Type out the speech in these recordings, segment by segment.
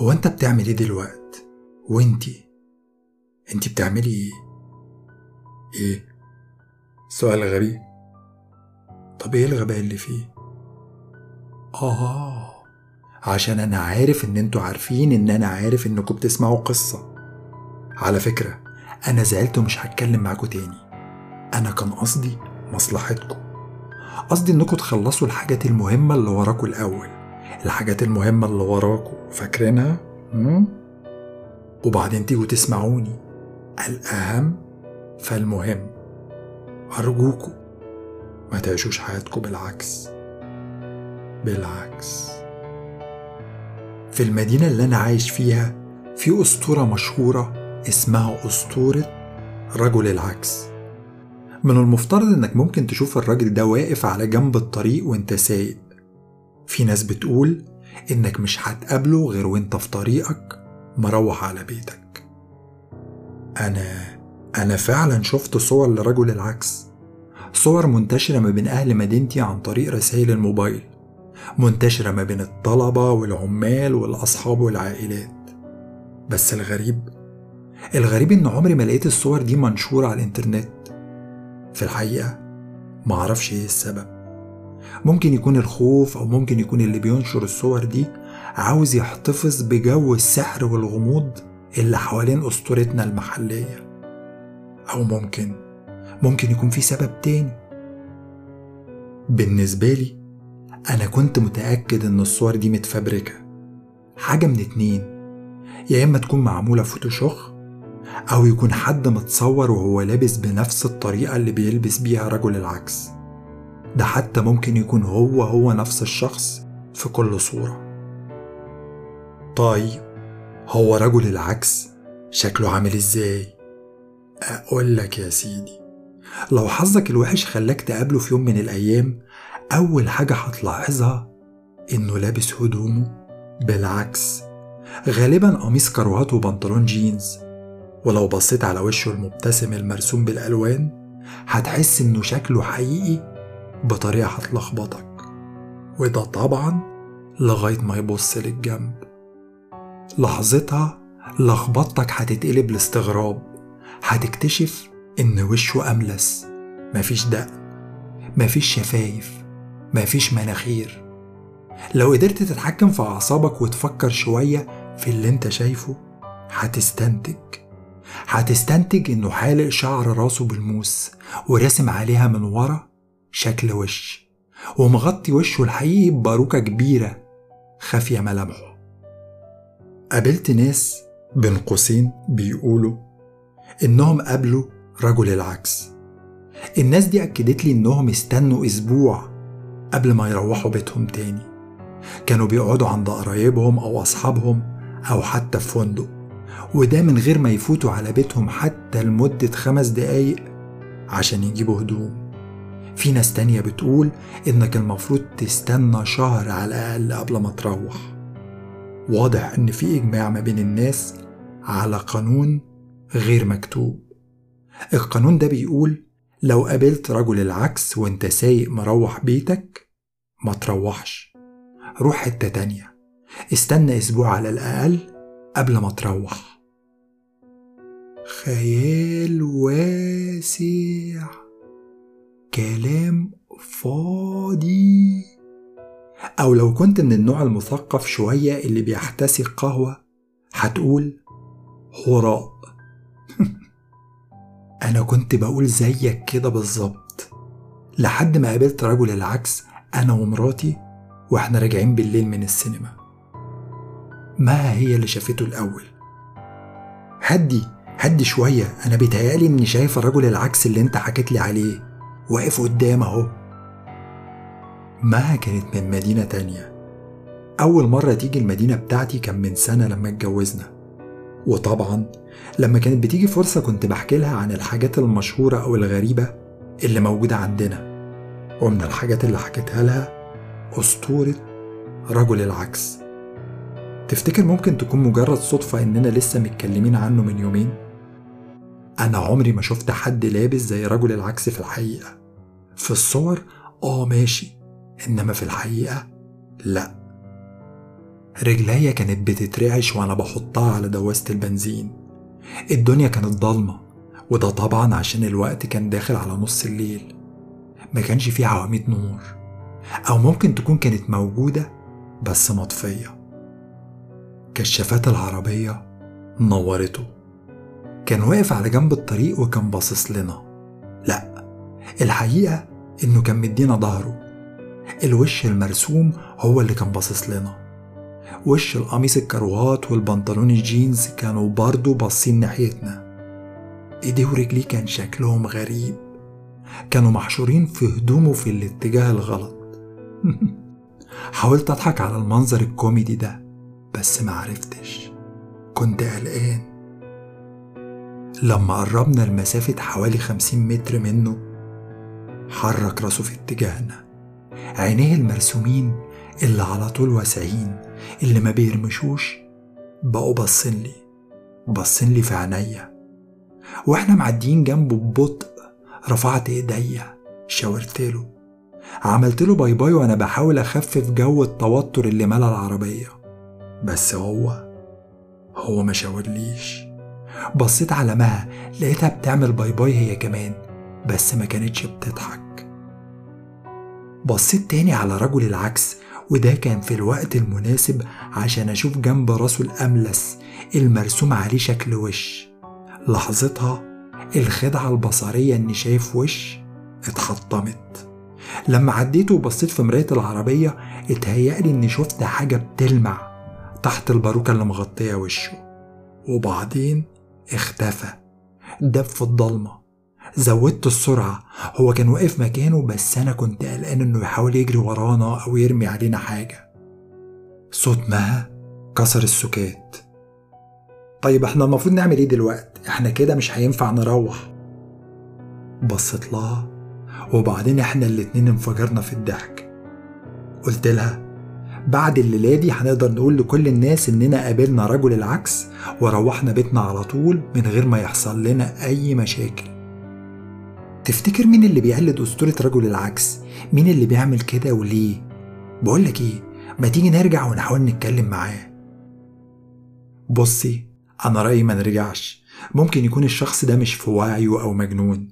هو انت بتعمل إيه دلوقت؟ وانتي انتي بتعملي إيه؟ إيه سؤال غبي طب إيه الغباء اللي فيه؟ آه عشان أنا عارف إن أنتوا عارفين إن أنا عارف إنكم بتسمعوا قصة. على فكرة أنا زعلت ومش هتكلم معاكم تاني. أنا كان قصدي مصلحتكم. قصدي إنكم تخلصوا الحاجات المهمة اللي وراكوا الأول. الحاجات المهمة اللي وراكوا فاكرينها؟ وبعدين تيجوا تسمعوني. الأهم فالمهم. أرجوكوا ما تعيشوش حياتكم بالعكس. بالعكس. في المدينة اللي أنا عايش فيها في أسطورة مشهورة اسمها أسطورة رجل العكس. من المفترض إنك ممكن تشوف الراجل ده واقف على جنب الطريق وإنت سايق. في ناس بتقول إنك مش هتقابله غير وإنت في طريقك مروح على بيتك. أنا أنا فعلا شفت صور لرجل العكس. صور منتشرة ما بين أهل مدينتي عن طريق رسائل الموبايل. منتشرة ما بين الطلبة والعمال والأصحاب والعائلات. بس الغريب الغريب إن عمري ما لقيت الصور دي منشورة على الإنترنت. في الحقيقة معرفش إيه السبب. ممكن يكون الخوف أو ممكن يكون اللي بينشر الصور دي عاوز يحتفظ بجو السحر والغموض اللي حوالين أسطورتنا المحلية. أو ممكن ممكن يكون في سبب تاني. بالنسبة لي أنا كنت متأكد إن الصور دي متفبركة. حاجة من اتنين يا إما تكون معمولة فوتوشوخ أو يكون حد متصور وهو لابس بنفس الطريقة اللي بيلبس بيها رجل العكس. ده حتى ممكن يكون هو هو نفس الشخص في كل صورة. طيب هو رجل العكس؟ شكله عامل إزاي؟ أقول لك يا سيدي لو حظك الوحش خلاك تقابله في يوم من الأيام أول حاجة هتلاحظها إنه لابس هدومه بالعكس. غالبا قميص كروهات وبنطلون جينز. ولو بصيت على وشه المبتسم المرسوم بالألوان هتحس إنه شكله حقيقي بطريقة هتلخبطك. وده طبعا لغاية ما يبص للجنب. لحظتها لخبطتك هتتقلب لاستغراب. هتكتشف إن وشه أملس. مفيش دقن. مفيش شفايف. مفيش مناخير. لو قدرت تتحكم في أعصابك وتفكر شوية في اللي أنت شايفه هتستنتج. هتستنتج إنه حالق شعر راسه بالموس وراسم عليها من ورا شكل وش. ومغطي وشه الحقيقي بباروكة كبيرة خافية ملامحه قابلت ناس بين قوسين بيقولوا إنهم قابلوا رجل العكس. الناس دي أكدت لي إنهم استنوا أسبوع قبل ما يروحوا بيتهم تاني. كانوا بيقعدوا عند قرايبهم أو أصحابهم أو حتى في فندق. وده من غير ما يفوتوا على بيتهم حتى لمدة خمس دقايق عشان يجيبوا هدوم. في ناس تانية بتقول إنك المفروض تستنى شهر على الأقل قبل ما تروح. واضح إن في إجماع ما بين الناس على قانون غير مكتوب. القانون ده بيقول لو قابلت رجل العكس وانت سايق مروح بيتك ما تروحش. روح حتة تانية. استنى أسبوع على الأقل قبل ما تروح. خيال واسع. كلام فاضي. أو لو كنت من النوع المثقف شوية اللي بيحتسي القهوة هتقول هراء أنا كنت بقول زيك كده بالظبط. لحد ما قابلت رجل العكس أنا ومراتي وإحنا راجعين بالليل من السينما. ما هي اللي شافته الأول؟ هدي هدي شوية. أنا بيتهيألي إني شايف الرجل العكس اللي أنت حكيت لي عليه. واقف قدام أهو. مها كانت من مدينة تانية. أول مرة تيجي المدينة بتاعتي كان من سنة لما اتجوزنا. وطبعا لما كانت بتيجي فرصة كنت بحكي لها عن الحاجات المشهورة أو الغريبة اللي موجودة عندنا. ومن الحاجات اللي حكيتها لها أسطورة رجل العكس. تفتكر ممكن تكون مجرد صدفة إننا لسه متكلمين عنه من يومين؟ أنا عمري ما شفت حد لابس زي رجل العكس في الحقيقة. في الصور آه ماشي إنما في الحقيقة لأ. رجليا كانت بتترعش وأنا بحطها على دواسة البنزين. الدنيا كانت ضلمة وده طبعا عشان الوقت كان داخل على نص الليل. ما كانش فيه عواميد نور أو ممكن تكون كانت موجودة بس مطفية. كشافات العربية نورته. كان واقف على جنب الطريق وكان باصص لنا. لا الحقيقة إنه كان مدينا ظهره. الوش المرسوم هو اللي كان باصص لنا. وش القميص الكروهات والبنطلون الجينز كانوا برضه باصين ناحيتنا. ايديه ورجليه كان شكلهم غريب. كانوا محشورين في هدومه في الاتجاه الغلط. حاولت أضحك على المنظر الكوميدي ده بس معرفتش كنت قلقان. لما قربنا لمسافة حوالي خمسين متر منه حرك راسه في اتجاهنا. عينيه المرسومين اللي على طول واسعين اللي ما بيرمشوش بقوا باصين لي باصين لي في عينيا. وإحنا معديين جنبه ببطء رفعت ايديا شاورت له. عملت له bye bye وأنا بحاول اخفف جو التوتر اللي ملا العربية. بس هو هو ما شاورليش. بصيت على مها لقيتها بتعمل bye bye هي كمان. بس ما كانتش بتضحك. بصيت تاني على رجل العكس وده كان في الوقت المناسب عشان أشوف جنب راسه الأملس المرسوم عليه شكل وش. لحظتها الخدعة البصرية إني شايف وش اتحطمت. لما عديت وبصيت في مراية العربية اتهيألي إني شفت حاجة بتلمع تحت الباروكة اللي مغطية وشه. وبعدين اختفى. دب في الضلمة. زودت السرعة. هو كان واقف مكانه بس أنا كنت قلقان إنه يحاول يجري ورانا أو يرمي علينا حاجة. صوت مها كسر السكات. طيب إحنا المفروض نعمل إيه دلوقتي إحنا كده مش هينفع نروح. بصيت لها وبعدين إحنا الاتنين انفجرنا في الضحك. قلت لها بعد الليلة دي هنقدر نقول لكل الناس إننا قابلنا رجل العكس وروحنا بيتنا على طول من غير ما يحصل لنا أي مشاكل. تفتكر مين اللي بيقلد أسطورة رجل العكس؟ مين اللي بيعمل كده وليه؟ بقولك إيه ما تيجي نرجع ونحاول نتكلم معاه. بصي أنا رأيي ما نرجعش. ممكن يكون الشخص ده مش في وعيه أو مجنون.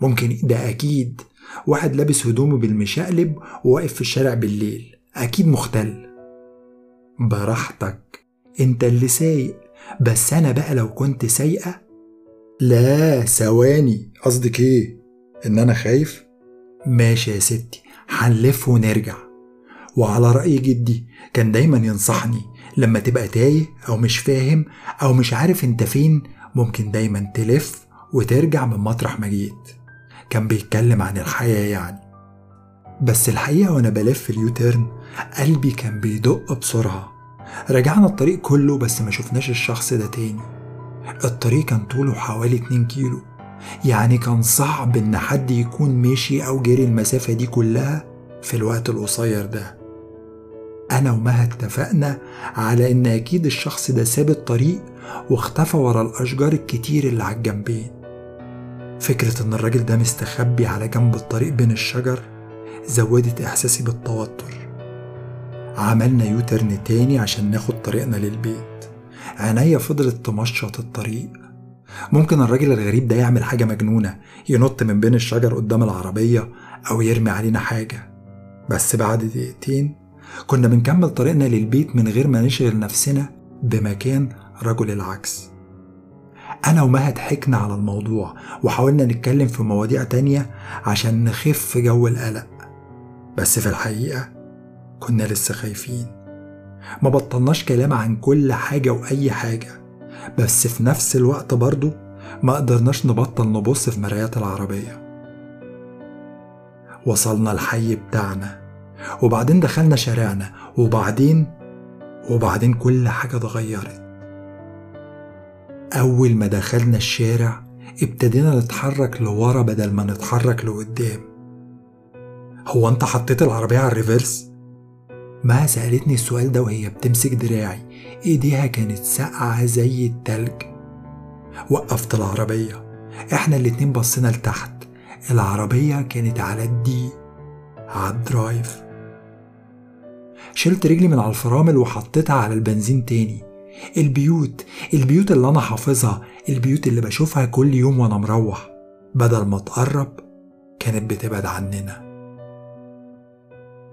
ممكن ده أكيد. واحد لابس هدومه بالمشقلب وواقف في الشارع بالليل. أكيد مختل. براحتك. أنت اللي سايق. بس أنا بقى لو كنت سايقة لا ثواني. قصدك إيه؟ إن أنا خايف؟ ماشي يا ستي هنلف ونرجع. وعلى رأي جدي كان دايما ينصحني لما تبقى تايه أو مش فاهم أو مش عارف أنت فين ممكن دايما تلف وترجع من مطرح ما جيت. كان بيتكلم عن الحياة يعني. بس الحقيقة وأنا بلف اليوتيرن قلبي كان بيدق بسرعة. رجعنا الطريق كله بس ما شفناش الشخص ده تاني. الطريق كان طوله حوالي 2 كيلو. يعني كان صعب إن حد يكون مشي أو جري المسافة دي كلها في الوقت القصير ده. أنا ومها اتفقنا على إن أكيد الشخص ده ساب الطريق واختفى ورا الأشجار الكتير اللي على الجنبين. فكرة إن الراجل ده مستخبي على جنب الطريق بين الشجر زودت إحساسي بالتوتر. عملنا يوترن تاني عشان ناخد طريقنا للبيت. عينيا فضلت تمشط الطريق ممكن الراجل الغريب ده يعمل حاجة مجنونة ينط من بين الشجر قدام العربية أو يرمي علينا حاجة. بس بعد دقيقتين كنا بنكمل طريقنا للبيت من غير ما نشغل نفسنا بمكان رجل العكس. أنا ومها ضحكنا على الموضوع وحاولنا نتكلم في مواضيع تانية عشان نخف جو القلق. بس في الحقيقة كنا لسه خايفين. ما بطلناش كلام عن كل حاجة وأي حاجة. بس في نفس الوقت برضو ما قدرناش نبطل نبص في مرايات العربية. وصلنا الحي بتاعنا وبعدين دخلنا شارعنا وبعدين وبعدين كل حاجة اتغيرت. أول ما دخلنا الشارع ابتدينا نتحرك لورا بدل ما نتحرك لقدام. هو أنت حطيت العربية على ال reverse؟ مها سألتني السؤال ده وهي بتمسك دراعي. إيديها كانت ساقعة زي التلج. وقفت العربية. إحنا الاتنين بصينا لتحت. العربية كانت على ال D على ال drive. شلت رجلي من على الفرامل وحطيتها على البنزين تاني. البيوت. البيوت اللي أنا حافظها. البيوت اللي بشوفها كل يوم وأنا مروح. بدل ما تقرب كانت بتبعد عننا.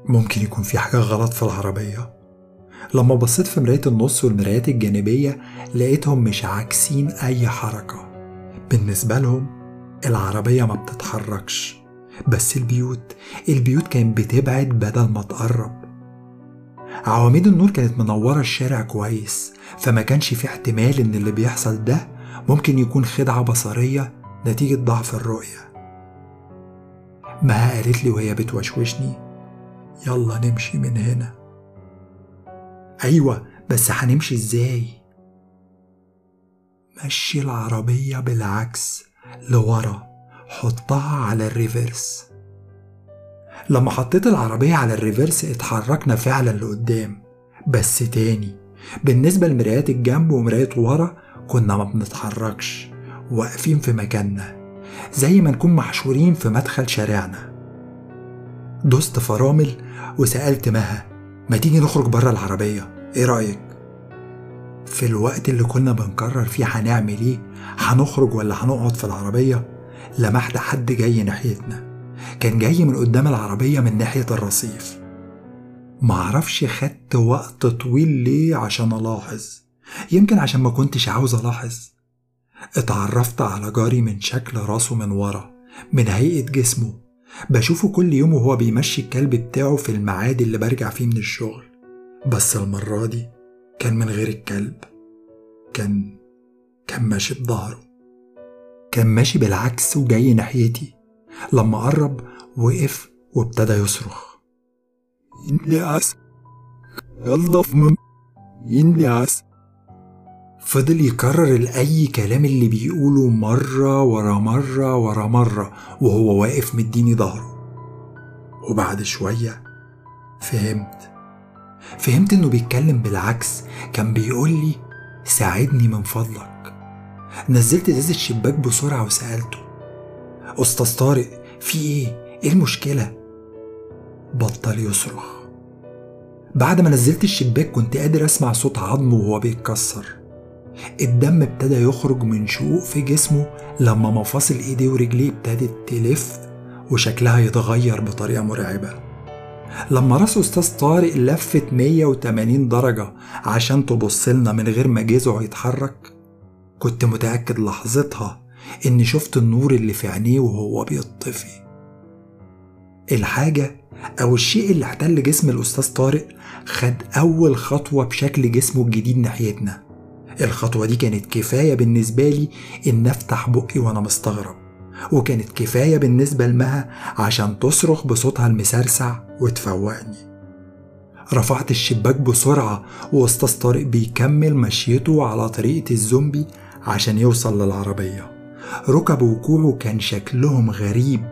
ممكن يكون في حاجة غلط في العربية. لما بصيت في مراية النص والمرايات الجانبية لقيتهم مش عاكسين أي حركة. بالنسبة لهم العربية ما بتتحركش. بس البيوت البيوت كانت بتبعد بدل ما تقرب. عواميد النور كانت منورة الشارع كويس فما كانش في احتمال إن اللي بيحصل ده ممكن يكون خدعة بصرية نتيجة ضعف الرؤية. مها قالت لي وهي بتوشوشني يلا نمشي من هنا. أيوة بس هنمشي إزاي؟ مشي العربية بالعكس لورا حطها على ال reverse. لما حطيت العربية على ال reverse اتحركنا فعلا لقدام. بس تاني بالنسبة لمرايات الجنب ومراية ورا كنا ما بنتحركش واقفين في مكاننا زي ما نكون محشورين في مدخل شارعنا. دوست فرامل وسألت مها ما تيجي نخرج بره العربية؟ إيه رأيك؟ في الوقت اللي كنا بنقرر فيه هنعمل إيه؟ هنخرج ولا هنقعد في العربية؟ لمحت حد جاي ناحيتنا. كان جاي من قدام العربية من ناحية الرصيف. معرفش خدت وقت طويل ليه عشان ألاحظ. يمكن عشان ما كنتش عاوز ألاحظ. اتعرفت على جاري من شكل راسه من ورا من هيئة جسمه. بشوفه كل يوم وهو بيمشي الكلب بتاعه في الميعاد اللي برجع فيه من الشغل. بس المرة دي كان من غير الكلب. كان كان ماشي بظهره. كان ماشي بالعكس وجاي ناحيتي. لما قرب وقف وابتدى يصرخ. ينلي عسل. يلطف من ينلي عسل. فضل يكرر الأي كلام اللي بيقوله مرة ورا مرة ورا مرة وهو واقف مديني ظهره. وبعد شوية فهمت. فهمت إنه بيتكلم بالعكس كان بيقول لي ساعدني من فضلك. نزلت ازاز الشباك بسرعة وسألته أستاذ طارق في إيه؟ إيه المشكلة؟ بطل يصرخ. بعد ما نزلت الشباك كنت قادر أسمع صوت عظمه وهو بيتكسر. الدم ابتدى يخرج من شقوق في جسمه لما مفاصل ايديه ورجليه ابتدت تلف وشكلها يتغير بطريقة مرعبة. لما رأس أستاذ طارق لفت 180 درجة عشان تبصلنا من غير ما جذعه يتحرك كنت متأكد لحظتها إني شفت النور اللي في عينيه وهو بيطفي. الحاجة أو الشيء اللي احتل جسم الأستاذ طارق خد أول خطوة بشكل جسمه الجديد ناحيتنا. الخطوة دي كانت كفاية بالنسبة لي إن أفتح بقي وأنا مستغرب. وكانت كفاية بالنسبة لمها عشان تصرخ بصوتها المسرسع وتفوقني. رفعت الشباك بسرعة وأستاذ طارق بيكمل مشيته على طريقة الزومبي عشان يوصل للعربية. ركبه وكوعه كان شكلهم غريب.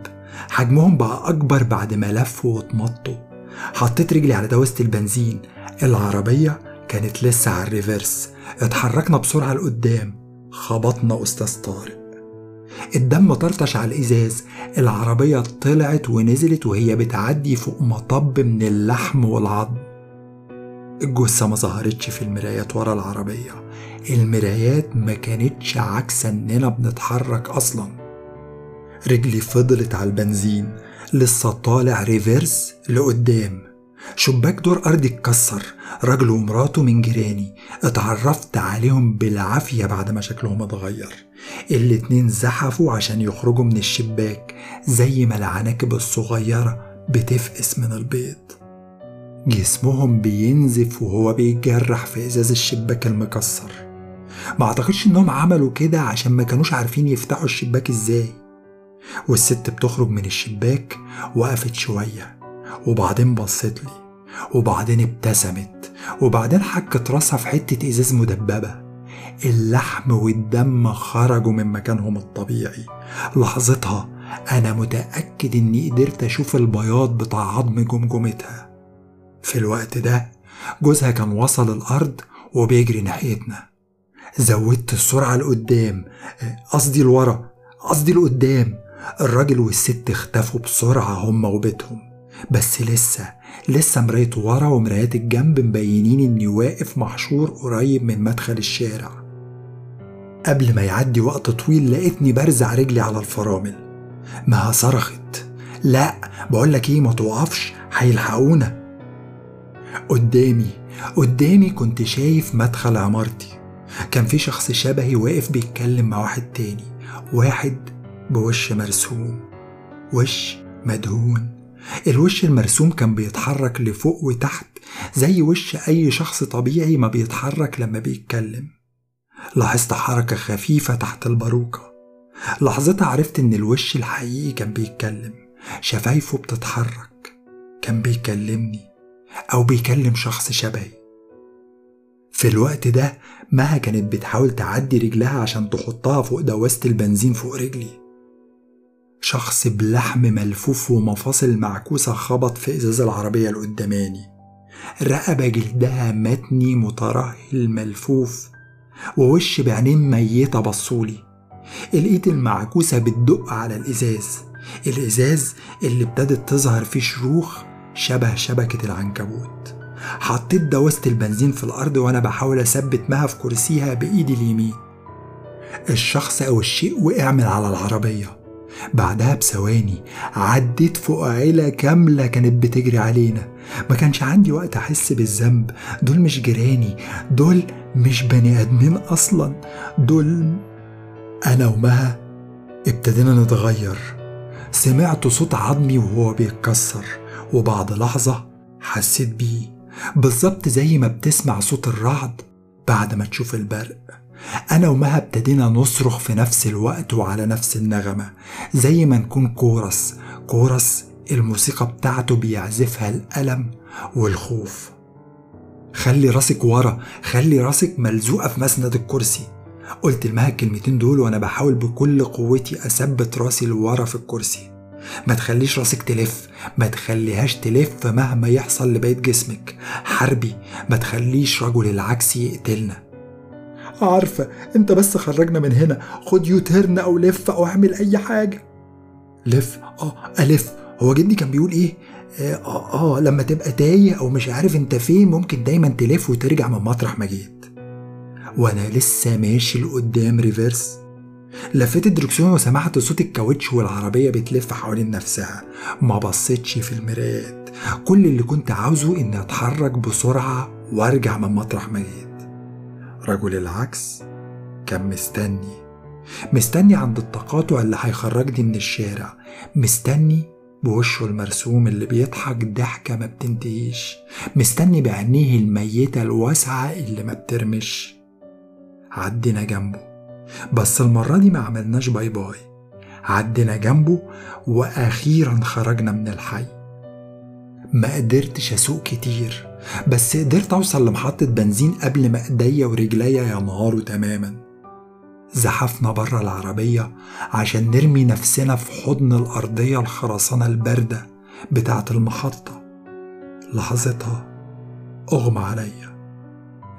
حجمهم بقى أكبر بعد ما لفوا واتمطوا حطيت رجلي على دواسة البنزين. العربية كانت لسه على الريفرس. اتحركنا بسرعة لقدام. خبطنا أستاذ طارق. الدم طرطش على الإزاز. العربية طلعت ونزلت وهي بتعدي فوق مطب من اللحم والعظم. الجثة ما ظهرتش في المرايات ورا العربية. المرايات ما كانتش عكس إننا بنتحرك أصلا. رجلي فضلت على البنزين. لسه طالع ريفيرس لقدام. شباك دور أرضي اتكسر راجل ومراته من جيراني اتعرفت عليهم بالعافية بعد ما شكلهم اتغير. الاتنين زحفوا عشان يخرجوا من الشباك زي ما العناكب الصغيرة بتفقس من البيض. جسمهم بينزف وهو بيتجرح في إزاز الشباك المكسر. ما أعتقدش إنهم عملوا كده عشان ما كانوش عارفين يفتحوا الشباك إزاي. والست بتخرج من الشباك وقفت شوية. وبعدين بصت لي وبعدين ابتسمت وبعدين حكت راسها في حتة إزاز مدببة. اللحم والدم خرجوا من مكانهم الطبيعي. لحظتها أنا متأكد إني قدرت أشوف البياض بتاع عظم جمجمتها. في الوقت ده جوزها كان وصل الأرض وبيجري ناحيتنا. زودت السرعة لقدام قصدي لورا قصدي لقدام. الراجل والست اختفوا بسرعة هما وبيتهم. بس لسه لسه مراية ورا ومرايات الجنب مبينين إني واقف محشور قريب من مدخل الشارع. قبل ما يعدي وقت طويل لقيتني برزع رجلي على الفرامل. ما صرخت. لا بقولك إيه ما توقفش هيلحقونا. قدامي قدامي كنت شايف مدخل عمارتي. كان في شخص شبهي واقف بيتكلم مع واحد تاني. واحد بوش مرسوم وش مدهون. الوش المرسوم كان بيتحرك لفوق وتحت زي وش أي شخص طبيعي ما بيتحرك لما بيتكلم. لاحظت حركة خفيفة تحت الباروكة. لحظتها عرفت إن الوش الحقيقي كان بيتكلم. شفايفه بتتحرك. كان بيكلمني. أو بيكلم شخص شبهي. في الوقت ده مها كانت بتحاول تعدي رجلها عشان تحطها فوق دواسة البنزين فوق رجلي. شخص بلحم ملفوف ومفاصل معكوسة خبط في إزاز العربية اللي رقبة جلدها متني مترهل ملفوف ووش بعينين ميتة بصولي. الإيد المعكوسة بتدق على الإزاز. الإزاز اللي ابتدت تظهر فيه شروخ شبه شبكة العنكبوت. حطيت دواسة البنزين في الأرض وأنا بحاول أثبت مها في كرسيها بإيدي اليمين. الشخص أو الشيء وقع من على العربية. بعدها بثواني عديت فوق عيلة كاملة كانت بتجري علينا. ما كانش عندي وقت أحس بالذنب. دول مش جيراني. دول مش بني آدمين أصلا. دول أنا ومها ابتدينا نتغير. سمعت صوت عظمي وهو بيتكسر وبعد لحظة حسيت بيه. بالظبط زي ما بتسمع صوت الرعد بعد ما تشوف البرق. أنا ومها ابتدينا نصرخ في نفس الوقت وعلى نفس النغمة زي ما نكون كورس كورس الموسيقى بتاعته بيعزفها الألم والخوف. خلي راسك ورا خلي راسك ملزوقة في مسند الكرسي. قلت لمها الكلمتين دول وأنا بحاول بكل قوتي أثبت راسي لورا في الكرسي. ما تخليش راسك تلف ما تخليهاش تلف مهما يحصل لبقية جسمك. حربي ما تخليش رجل العكس يقتلنا. عارفة انت بس خرجنا من هنا. خد U-turn أو لف أو اعمل أي حاجة. لف؟ آه ألف. هو جدي كان بيقول إيه؟ آه, آه آه لما تبقى تايه أو مش عارف أنت فين ممكن دايما تلف وترجع من مطرح ما جيت. وأنا لسه ماشي لقدام reverse لفيت الدركسيون وسمعت صوت الكاوتش والعربية بتلف حوالين نفسها. ما بصيتش في المرايات. كل اللي كنت عاوزه إني أتحرك بسرعة وأرجع من مطرح ما جيت. رجل العكس كان مستني. مستني عند التقاطع اللي هيخرجني من الشارع. مستني بوشه المرسوم اللي بيضحك ضحكة ما بتنتهيش. مستني بعينيه الميتة الواسعة اللي ما بترمش. عدينا جنبه. بس المرة دي ما عملناش باي باي. عدينا جنبه وأخيرا خرجنا من الحي. ما قدرتش أسوق كتير. بس قدرت أوصل لمحطة بنزين قبل ما إيديا ورجليا ينهاروا تماما. زحفنا بره العربية عشان نرمي نفسنا في حضن الأرضية الخرسانة الباردة بتاعة المحطة. لحظتها أغمى عليا.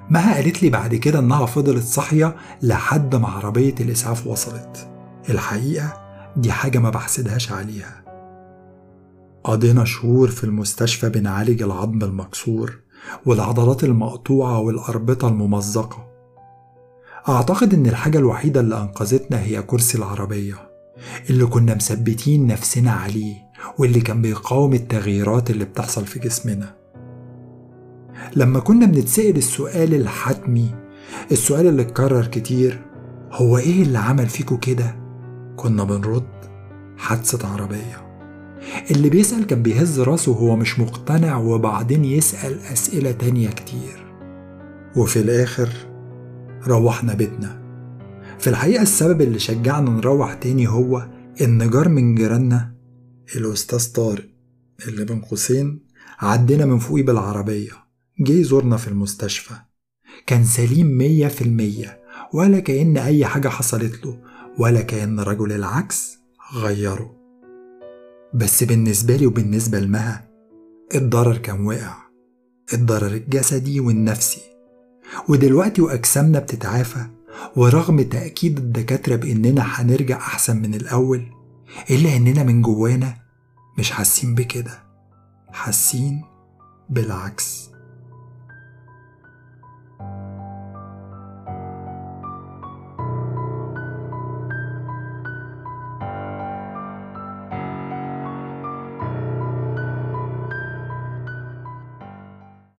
مها قالت لي بعد كده إنها فضلت صاحية لحد ما عربية الإسعاف وصلت. الحقيقة دي حاجة ما بحسدهاش عليها. قضينا شهور في المستشفى بنعالج العظم المكسور والعضلات المقطوعة والأربطة الممزقة. أعتقد إن الحاجة الوحيدة اللي أنقذتنا هي كرسي العربية اللي كنا مثبتين نفسنا عليه واللي كان بيقاوم التغييرات اللي بتحصل في جسمنا. لما كنا بنتسأل السؤال الحتمي السؤال اللي اتكرر كتير هو إيه اللي عمل فيكو كده؟ كنا بنرد حادثة عربية. اللي بيسأل كان بيهز راسه وهو مش مقتنع وبعدين يسأل أسئلة تانية كتير. وفي الآخر روحنا بيتنا. في الحقيقة السبب اللي شجعنا نروح تاني هو إن جار من جيراننا الأستاذ طارق اللي بين قوسين عدينا من فوقي بالعربية. جه يزورنا في المستشفى. كان سليم مية في المية ولا كأن أي حاجة حصلت له ولا كأن رجل العكس غيره. بس بالنسبة لي وبالنسبة لمها الضرر كان واقع. الضرر الجسدي والنفسي. ودلوقتي وأجسامنا بتتعافى ورغم تأكيد الدكاترة بإننا هنرجع أحسن من الأول إلا إننا من جوانا مش حاسين بكده. حاسين بالعكس.